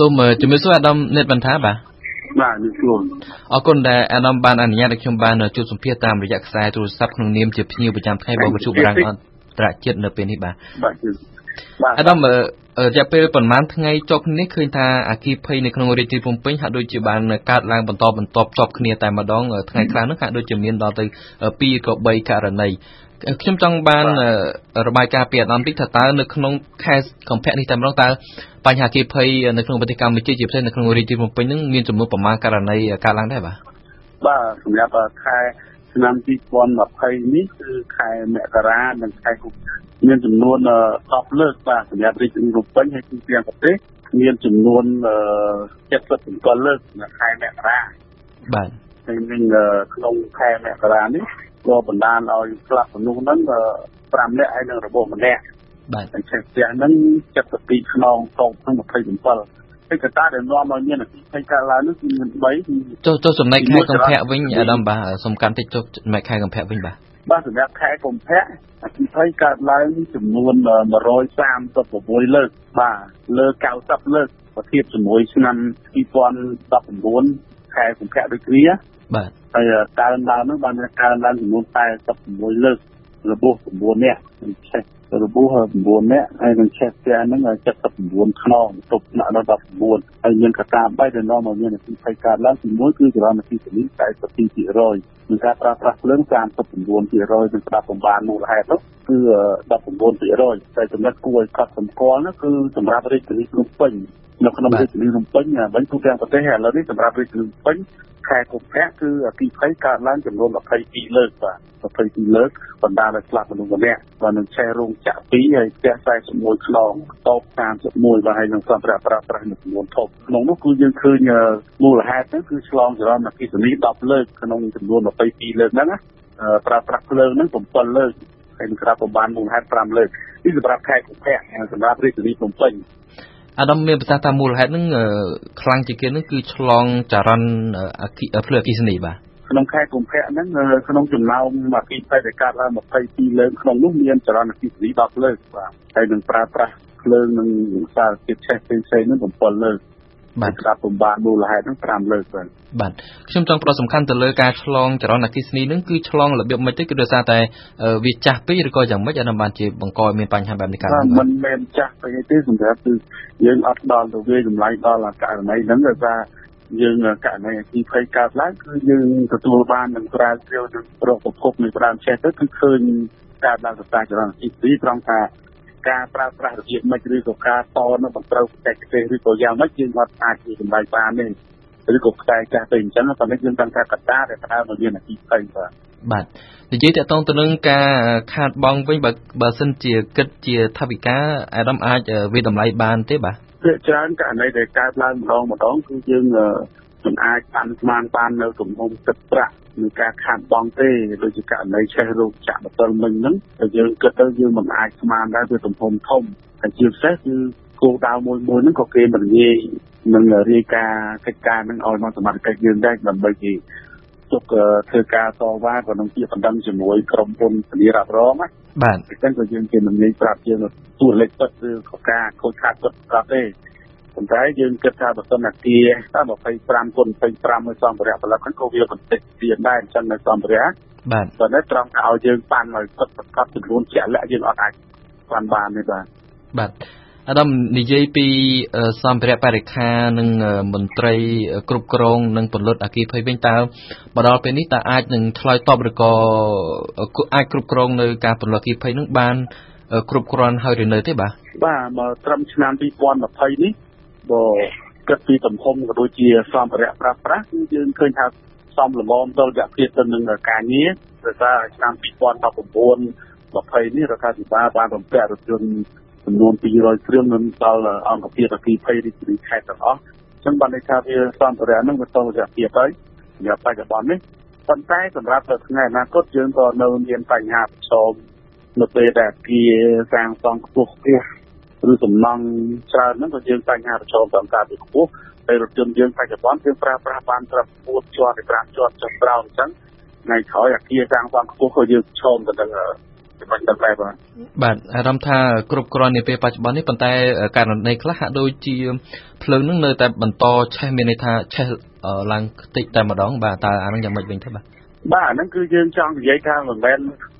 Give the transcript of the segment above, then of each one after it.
សូមជំរាបសួរអាដាមនេតបន្តាបាទបាទនេះខ្លួនអរគុណដែលអាដាមបានអនុញ្ញាតឲ្យខ្ញុំបានជួបសម្ភាសតាមរយៈខ្សែទូរស័ព្ទក្នុងនាមជាភ្ញៀវប្រចាំថ្ងៃរបស់វិទ្យុបារាំងអន្តរជាតិនៅពេលនេះបាទបាទ អាដាមរយៈពេលប្រហែលថ្ងៃជាប់គ្នាឃើញថាអាគីភ័យនៅក្នុងរាជធានីភ្នំពេញហាក់ដូចជាបានកើតឡើងបន្តបន្ទាប់ជាប់គ្នាតែម្ដងថ្ងៃខ្លះនោះហាក់ដូចជាមានដល់ទៅ2ក៏3ករណីខ្ញុំចង់បានរបាយការណ៍ពីអាដាមតិចថាតើនៅក្នុងខេត្តកំភៈនេះតែម្ដងតើបញ្ហាគីភ័យនៅក្នុងប្រទេសកម្ពុជាជាពិសេសនៅក្នុងរាជធានីភ្នំពេញនឹងមានចំនួនប្រមាណករណីកើតឡើងដែរបាទបាទសម្រាប់ខែ ឆ្នាំ2020នេះគឺខែមករានិងខែកុម្ភៈមានចំនួន10លើកបាទសម្រាប់រាជធានីភ្នំពេញហើយគឺទាំងប្រទេសមានចំនួន77លើកនៅខែមករាបាទហើយនឹងក្នុងខែមករានេះក៏បណ្ដាលឲ្យស្លាប់មនុស្សហ្នឹង5នាក់ហើយនឹងរបបម្នាក់បាទតែផ្ទះហ្នឹង72ខ្នងតោកហ្នឹង27 ហើយកត្តាដែលនាំឲ្យមានអគិភ័យកើតឡើងនោះគឺមាន3ចុះចុះចំណែកខែកុម្ភៈវិញអាដាមបាទសំខាន់តិចចុះចំណែកខែកុម្ភៈវិញបាទបាទសម្រាប់ខែកុម្ភៈអគិភ័យកើតឡើងចំនួន136លើកបាទលើ90លើកបើធៀបជាមួយឆ្នាំ2019ខែកុម្ភៈដូចគ្នាបាទហើយកើនឡើងនោះបានកើនឡើងចំនួន46លើករបួស9នាក់ឆេះ របួស9នាក់ហើយនឹងឆេះផ្ទះហ្នឹង79ខ្នងទប់ថ្នាក់ដល់19ហើយមានកត្តា3ដែលនាំមកមានអតិថិកើតឡើងទី1គឺចរន្តអគិសនី42%និងការប្រើប្រាស់ភ្លើង39%និងស្ដាប់បំបានមូលហេតុនោះ គឺ19%តែចំណុចគួរឲ្យកត់សម្គាល់នោះគឺសម្រាប់រាជធានីភ្នំពេញនៅក្នុងរាជធានីភ្នំពេញវិញទូទាំងប្រទេសឥឡូវនេះសម្រាប់រាជធានីភ្នំពេញខែកុម្ភៈគឺអគិភ័យកើតឡើងចំនួន22លើកបាទ22លើកបណ្ដាលឲ្យស្លាប់មនុស្សម្នាក់បាទនឹងឆេះរោងចក្រ2ហើយផ្ទះ41ខ្នងតូប31បាទហើយនឹងសម្រាប់ប្រើប្រាស់នៅចំនួនធំក្នុងនោះគឺយើងឃើញមូលហេតុទៅគឺឆ្លងចរន្តអគិសនី10លើកក្នុងចំនួន22លើកហ្នឹងណាប្រើប្រាស់ភ្លើងហ្នឹង7លើក ហើយនឹងក្រាបប្រមាណមូលហេតុ5លើកនេះសម្រាប់ខេត្តកុម្ភៈសម្រាប់រាជធានីភ្នំពេញអាដាមមានប្រសាសន៍ថាមូលហេតុហ្នឹងខ្លាំងជាងគេហ្នឹងគឺឆ្លងចរន្តអគិភ្លើងអគិសនីបាទក្នុងខែកុម្ភៈហ្នឹងក្នុងចំណោមអគិភ័យដែលកើតឡើង22លើកក្នុងនោះមានចរន្តអគិសនី10លើកបាទហើយនឹងប្រើប្រាស់ភ្លើងនិងសារធាតុឆេះផ្សេងៗហ្នឹង7លើក បាទស្ដាប់បំបានមូលហេតុហ្នឹង5លើកបាទបាទខ្ញុំចង់ប្រសំខាន់ទៅលើការឆ្លងចរន្តអគ្គិសនីហ្នឹងគឺឆ្លងរបៀបម៉េចទៅគឺដោយសារតែវាចាស់ពេកឬក៏យ៉ាងម៉េចអានោះបានជាបង្កឲ្យមានបញ្ហាបែបនេះកើតឡើងមិនមែនចាស់ពេកទេសម្រាប់គឺយើងអត់ដល់ទៅវាចម្លៃដល់ករណីហ្នឹងដោយសារយើងករណីអគ្គិភ័យកើតឡើងគឺយើងទទួលបាននឹងស្រាវជ្រាវនឹងរកប្រភពនៃផ្ដើមចេះទៅគឺឃើញកើតឡើងសតាចរន្តអគ្គិសនីត្រង់ថា ការប្រើប្រាស់របៀបម៉េចឬក៏ការតនៅមិនត្រូវបច្ចេកទេសឬក៏យ៉ាងម៉េចយើងអត់អាចជាចម្លៃបានទេឬក៏ខ្សែចាស់ទៅអញ្ចឹងតែនេះយើងដឹងថាកត្តាដែលផ្ដើមមកមានអគិភ័យបាទបាទនិយាយតទៅទៅនឹងការខាតបង់វិញបើបើសិនជាគិតជាថវិកាអាដាមអាចវាតម្លៃបានទេបាទភាគច្រើនករណីដែលកើតឡើងម្ដងម្ដងគឺយើង មិនអាចបានស្មានបាននៅទំហំទឹកប្រាក់នៃការខាតបង់ទេដូចជាករណីឆេះរោគចាក់បតលមិញហ្នឹងតែយើងគិតទៅយើងមិនអាចស្មានដែរវាទំហំធំហើយជាពិសេសគឺគោលដៅមួយមួយហ្នឹងក៏គេមិនងាយនឹងរាយការណ៍កិច្ចការហ្នឹងឲ្យមកសមត្ថកិច្ចយើងដែរដើម្បីគេទុកធ្វើការតវ៉ាក៏នឹងជាបណ្ដឹងជាមួយក្រុមហ៊ុនធានារ៉ាប់រងណាបាទអញ្ចឹងក៏យើងជាមិនងាយប្រាប់យើងតួលេខពិតឬក៏ការខូចខាតពិតប្រាប់ទេ ប៉ុន្តែយើងគិតថាបើសិនអាគារតែ25គុណ25មួយសម្ភារៈផលិតហ្នឹងក៏វាបន្តិចទៀតដែរអញ្ចឹងនៅសម្ភារៈបាទប៉ុន្តែត្រង់ឲ្យយើងប៉ាន់ឲ្យពិតប្រកបចំនួនជាក់លាក់យើងអត់អាចប៉ាន់បានទេបាទបាទអាដាមនិយាយពីសម្ភារៈបរិខានិងមន្ត្រីគ្រប់គ្រងនិងពលរដ្ឋអគិភ័យវិញតើមកដល់ពេលនេះតើអាចនឹងឆ្លើយតបឬក៏អាចគ្រប់គ្រងនៅការពលរដ្ឋអគិភ័យនឹងបានគ្រប់គ្រាន់ហើយឬនៅទេបាទបាទមកត្រឹមឆ្នាំ2020នេះ បើគិតពីទំហំក៏ដូចជាសម្ភារៈប្រើប្រាស់គឺយើងឃើញថាសមល្មមដល់រយៈពេលទៅនឹងការងារដោយសារឆ្នាំ2019 20នេះរដ្ឋាភិបាលបានបំពាក់រថយន្តចំនួន200គ្រឿងនឹងដល់អង្គភាពអគិភ័យរាជធានីខេត្តទាំងអស់អញ្ចឹងបានន័យថាវាសម្ភារៈហ្នឹងវាតរយៈពេលហើយសម្រាប់បច្ចុប្បន្ននេះប៉ុន្តែសម្រាប់ថ្ងៃអនាគតយើងក៏នៅមានបញ្ហាប្រឈមនៅពេលដែលអគារសាងសង់ខ្ពស់ខ្ពស់ ឬសំណង់ច្រើនហ្នឹងក៏យើងបញ្ហាប្រឈមតាមការពីខ្ពស់ហើយរថយន្តយើងបច្ចុប្បន្នយើងប្រើប្រាស់បានត្រឹម4ជាន់ឬ5ជាន់ចុះក្រោមអញ្ចឹងថ្ងៃក្រោយអាគារសាងសង់ខ្ពស់ក៏យើងឈោមទៅនឹងចំណុចដល់ដែរបាទបាទអារម្មណ៍ថាគ្រប់គ្រាន់នាពេលបច្ចុប្បន្ននេះប៉ុន្តែករណីខ្លះហាក់ដូចជាភ្លើងនឹងនៅតែបន្តឆេះមានន័យថាឆេះឡើងតិចតែម្ដង បាទតើអានឹងយ៉ាងម៉េចវិញទៅបាទបាទអាហ្នឹងគឺយើងចង់និយាយថាមិនមែន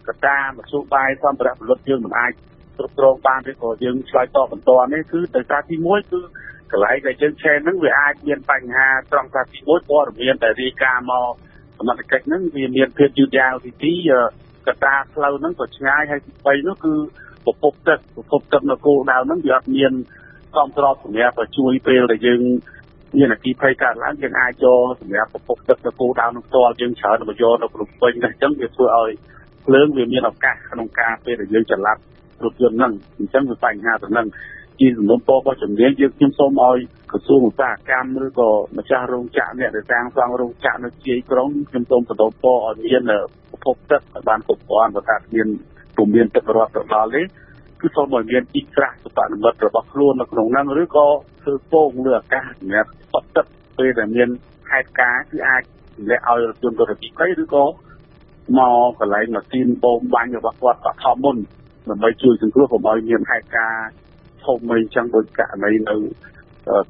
កត្តាមធ្យោបាយសម្ភារៈផលិតយើងមិនអាច គ្រប់គ្រងបានឬក៏យើងឆ្លើយតបបន្តនេះគឺដោយសារទី1គឺកន្លែងដែលយើងឆេះហ្នឹងវាអាចមានបញ្ហាត្រង់ថាទី1ព័ត៌មានដែលរាយការណ៍មកសមត្ថកិច្ចហ្នឹងវាមានភាពយឺតយ៉ាវទី2កត្តាផ្លូវហ្នឹងក៏ឆ្ងាយហើយទី3នោះគឺប្រភពទឹកប្រភពទឹកនៅគោលដៅហ្នឹងវាអត់មានគ្រប់គ្រាន់សម្រាប់ជួយពេលដែលយើងមានអគិភ័យកើតឡើងយើងអាចយកសម្រាប់ប្រភពទឹកទៅគោលដៅនឹងផ្ទាល់យើងច្រើនទៅយកនៅភ្នំពេញតែអញ្ចឹងវាធ្វើឲ្យភ្លើងវាមានឱកាសក្នុងការពេលដែលយើងច្រឡាប់ រថយន្តហ្នឹងអញ្ចឹងវាបញ្ហាទៅនឹងជាសំណុំពររបស់ជំនាញយើងខ្ញុំសូមឲ្យក្រសួងឧស្សាហកម្មឬក៏ម្ចាស់រោងចក្រអ្នកដែលសាងសង់រោងចក្រនៅជាយក្រុងខ្ញុំសូមបដូរពរឲ្យមានប្រភពទឹកឲ្យបានគ្រប់គ្រាន់បើថាមានពុំមានទឹករដ្ឋទៅដល់ទេគឺសូមឲ្យមានទីក្រាស់សុបនិមិត្តរបស់ខ្លួននៅក្នុងហ្នឹងឬក៏ធ្វើពងលើអាកាសសម្រាប់បត់ទឹកពេលដែលមានហេតុការណ៍គឺអាចទម្លាក់ឲ្យរថយន្តទៅទីព្រៃឬក៏មកកន្លែងម៉ាស៊ីនបូមបាញ់របស់គាត់បឋមមុន ដើម្បីជួយសង្គ្រោះកុំឲ្យមានហេតុការណ៍ធំអីចឹងដូចករណីនៅ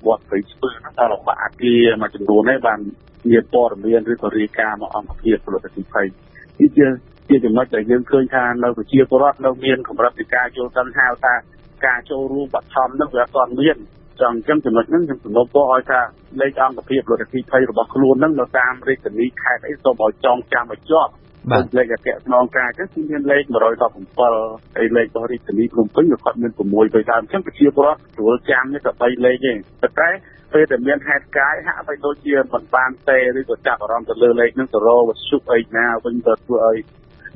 វត្តព្រៃស្ពឺហ្នឹងដល់បាក់អាគារមួយចំនួននេះបានមានព័ត៌មានឬក៏រាយការណ៍មកអង្គភាពពលរដ្ឋទីភ័យនេះជាជាចំណុចដែលយើងឃើញថានៅប្រជាពលរដ្ឋនៅមានកម្រិតនៃការយល់ដឹងហៅថាការចូលរួមបឋមនឹងវាអត់មានចឹងអញ្ចឹងចំណុចហ្នឹងខ្ញុំសំណូមពរឲ្យថាលេខអង្គភាពរដ្ឋាភិបាលរបស់ខ្លួនហ្នឹងនៅតាមរាជធានីខេត្តអីសូមឲ្យចងចាំឲ្យជាប់ បាទលេខអគ្គស្នងការចឹងគឺមានលេខ117ហើយលេខរបស់រាជធានីភ្នំពេញក៏គាត់មាន6ទៅតាមអញ្ចឹងប្រជាពលរដ្ឋស្រួលចាំនេះតែ3លេខទេប៉ុន្តែពេលដែលមានហេតុការណ៍ហាក់បីដូចជាមិនបានទេឬក៏ចាប់អារម្មណ៍ទៅលើលេខហ្នឹងទៅរកវត្ថុអីណាវិញទៅធ្វើឲ្យ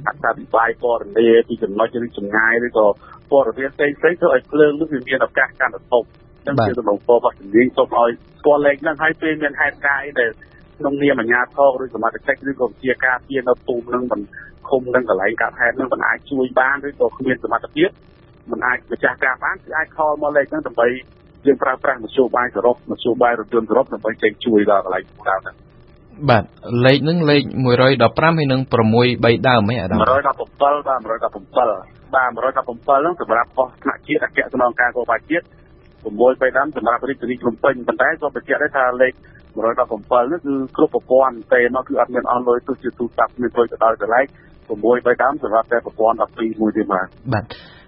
អត្ថាធិប្បាយព័ត៌មានពីចំណុចឬចម្ងាយឬក៏ព័ត៌មានផ្សេងៗធ្វើឲ្យភ្លើងនោះវាមានឱកាសកាន់តែធំនឹងជាដំណងពរបស់ជំនាញសូមឲ្យស្គាល់លេខហ្នឹងហើយពេលមានហេតុការណ៍អីដែល ក្នុងនាមអាជ្ញាធរឬសមត្ថកិច្ចឬក៏វិជាការពារនៅភូមិនឹងមិនឃុំនឹងកន្លែងកាត់ហេតុនឹងមិនអាចជួយបានឬក៏គ្មានសមត្ថភាពមិនអាចម្ចាស់ការបានគឺអាចខលមកលេខហ្នឹងដើម្បីយើងប្រើប្រាស់មធ្យោបាយសរុបមធ្យោបាយរថយន្តសរុបដើម្បីចេញជួយដល់កន្លែងភូមិដើមហ្នឹងបាទលេខហ្នឹងលេខ115ហើយនឹង6 3ដើមហ៎អាដាម117បាទ117បាទ117ហ្នឹងសម្រាប់ប៉ុស្តិ៍ថ្នាក់ជាតិអគ្គស្នងការគោលបាជាតិ6 3ដើមសម្រាប់រាជធានីភ្នំពេញប៉ុន្តែក៏បញ្ជាក់ដែរថាលេខ 117នេះគឺគ្រប់ប្រព័ន្ធទេមកគឺអត់មានអស់លុយទោះជាទូរស័ព្ទមានលុយទៅដល់កន្លែង6 3ដើមសម្រាប់តែប្រព័ន្ធ12មួយទៀតបាទបាទ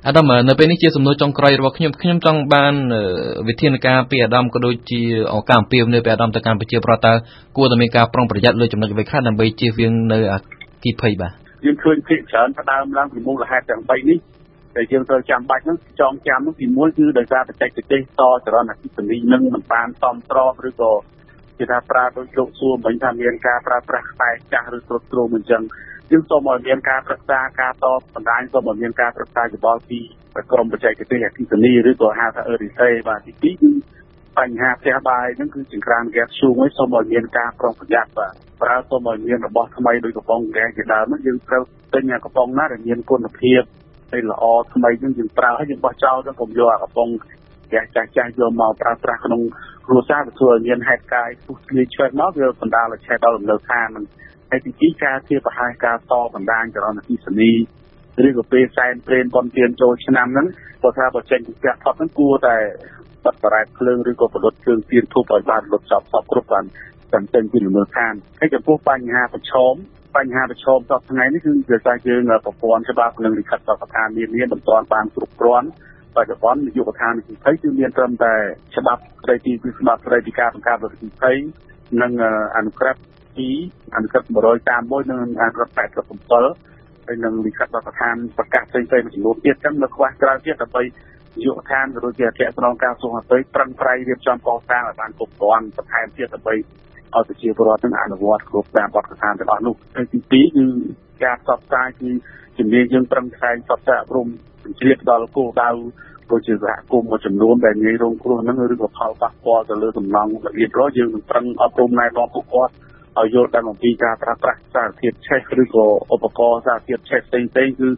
អាដាមនៅពេលនេះជាសំណួរចុងក្រោយរបស់ខ្ញុំខ្ញុំចង់បានវិធានការពីអាដាមក៏ដូចជាឱកាសអំពាវនាវពីអាដាមទៅកាន់ប្រជាប្រដ្ឋតើគួរតែមានការប្រុងប្រយ័ត្នលើចំណុចអ្វីខ្លះដើម្បីជៀសវាងនៅអគិភ័យបាទយើងឃើញភាគច្រើនផ្ដើមឡើងពីមូលហេតុទាំង3នេះដែលយើងត្រូវចាំបាច់ហ្នឹងចងចាំនោះទី1គឺដោយសារបច្ចេកទេសតចរន្តអគិសនីនឹងមិនបានសមស្របឬក៏ គេថាប្រើដូចលោកសួរមិញថាមានការប្រើប្រាស់ខ្សែចាស់ឬគ្រប់គ្រងអញ្ចឹងយើងសូមឲ្យមានការប្រឹក្សាការតបបណ្ដាញសូមឲ្យមានការប្រឹក្សាយោបល់ពីក្រមបច្ចេកទេសអគិសនីឬក៏ហៅថាអឺរីសេបាទទី2គឺបញ្ហាផ្ទះបាយហ្នឹងគឺចង្ក្រានហ្គាសឈូងឲ្យសូមឲ្យមានការប្រុងប្រយ័ត្នបាទប្រើសូមឲ្យមានរបស់ថ្មីដូចកំប៉ុងហ្គាសជាដើមយើងត្រូវទិញអាកំប៉ុងណាដែលមានគុណភាពហើយល្អថ្មីហ្នឹងយើងប្រើហើយយើងបោះចោលទៅកុំយកអាកំប៉ុង ហ្គាសចាស់ចាស់យកមកប្រើប្រាស់ក្នុងគ្រួសារទៅធ្វើឲ្យមានហេតុការណ៍ពុះស្លៀកឆ្វេងមកវាបណ្ដាលឲ្យឆេះដល់លំនៅឋានហ្នឹងហើយទី2ការជាប្រហែសការតបណ្ដាញចរន្តអគិសនីឬក៏ពេលសែនព្រេនប៉ុនទៀនចូលឆ្នាំហ្នឹងគាត់ថាបើចេញពីផ្ទះផុតហ្នឹងគួរតែបិទបរ៉ែតភ្លើងឬក៏ផលិតគ្រឿងទៀនធូបឲ្យបានលុតចប់សពគ្រប់បានតាមចេញពីលំនៅឋានហើយចំពោះបញ្ហាប្រឈមបញ្ហាប្រឈមសពថ្ងៃនេះគឺវាតែយើងប្រព័ន្ធច្បាប់និងលិខិតបទដ្ឋាននានាមិនទាន់បានគ្រប់គ្រាន់ បច្ចុប្បន្ននាយកដ្ឋានវិស័យគឺមានត្រឹមតែច្បាប់ស្ដីពីច្បាប់ស្ដីពីការបង្កើតរដ្ឋវិស័យនិងអនុក្រឹត្យ2អនុក្រឹត្យ131និងអនុក្រឹត្យ87ហើយនឹងលិខិតបទដ្ឋានប្រកាសផ្សេងៗមួយចំនួនទៀតចឹងនៅខ្វះច្រើនទៀតដើម្បីយុវឋានឬជាអគ្គស្នងការសុខភាពប្រឹងប្រែងរៀបចំកសាងឲ្យបានគ្រប់គ្រាន់បន្ថែមទៀតដើម្បីឲ្យប្រជាពលរដ្ឋនឹងអនុវត្តគ្រប់តាមបទដ្ឋានទាំងអស់នោះហើយទី2គឺ ការផ្សព្វផ្សាយគឺជំនាញយើងប្រឹងផ្សាយផ្សព្វផ្សាយអប់រំជ្រាបដល់គោលដៅដូចជាសហគមន៍មួយចំនួនដែលងាយរងគ្រោះហ្នឹងឬក៏ផលប៉ះពាល់ទៅលើសំណង់របៀបរយយើងនឹងប្រឹងអប់រំណែនាំពួកគាត់ឲ្យយល់ដឹងអំពីការប្រើប្រាស់សារធាតុឆេះឬក៏ឧបករណ៍សារធាតុឆេះផ្សេងៗគឺ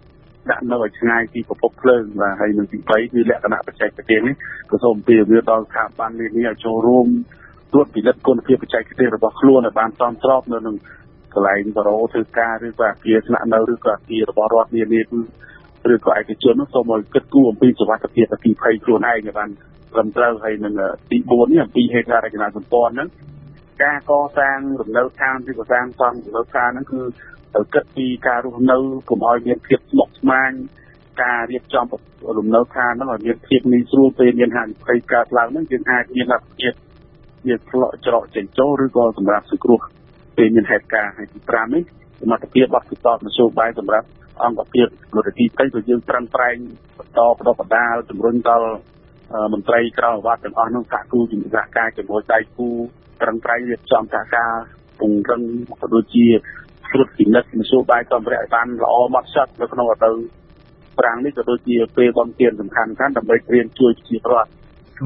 ដាក់នៅឲ្យឆ្ងាយពីប្រភពភ្លើងបាទហើយនឹងទី3គឺលក្ខណៈបច្ចេកទេសនេះក៏សូមអំពាវនាវដល់ស្ថាប័ននានាឲ្យចូលរួមត្រួតពិនិត្យគុណភាពបច្ចេកទេសរបស់ខ្លួនឲ្យបានសមស្របនៅនឹង កន្លែងបរោធ្វើការឬក៏អាគារស្នាក់នៅឬក៏អាគាររបស់រដ្ឋនានាគឺឬក៏ឯកជននោះសូមឲ្យគិតគូរអំពីសុវត្ថិភាពអគិភ័យខ្លួនឯងឲ្យបានត្រឹមត្រូវហើយនឹងទី4នេះអំពីហេតុការណ៍រចនាសម្ព័ន្ធហ្នឹងការកសាងរំនៅឋានឬក៏សាងសង់រំនៅឋានហ្នឹងគឺត្រូវគិតពីការរស់នៅកុំឲ្យមានភាពស្មុគស្មាញការរៀបចំលំនៅឋានហ្នឹងឲ្យមានភាពងាយស្រួលពេលមានហានិភ័យកើតឡើងហ្នឹងយើងអាចមានលទ្ធភាពវាឆ្លក់ច្រកចេញចូលឬក៏សម្រាប់សង្គ្រោះ ពេលមានហេតុការណ៍ហើយទី5នេះសមត្ថភាពបទពិសោធន៍មធ្យោបាយសម្រាប់អង្គភាពនយោបាយទៅយើងប្រឹងប្រែងបន្តបដិបដាលជំរុញដល់មន្ត្រីក្រៅអាវ៉ាត់ទាំងអស់នោះសហគូជំនួយការជាមួយដៃគូប្រឹងប្រែងរៀបចំសហការពង្រឹងក៏ដូចជាត្រួតពិនិត្យមធ្យោបាយសម្ភារៈឲ្យបានល្អម៉ត់ចត់នៅក្នុងរដូវប្រាំងនេះក៏ដូចជាពេលបំពេញសំខាន់ៗដើម្បីត្រៀមជួយជាប្រវត្តិ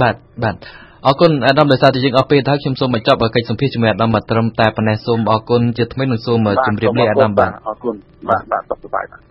បាទបាទ អរគុណអាដាមដោយសារតែយើងអស់ពេលហើយខ្ញុំសូមបញ្ចប់កិច្ចសម្ភាសជាមួយអាដាមមកត្រឹមតែប៉ុណ្ណេះសូមអរគុណជាថ្មីនិងសូមជម្រាបលាអាដាមបាទអរគុណបាទបាទសុខសប្បាយបាទ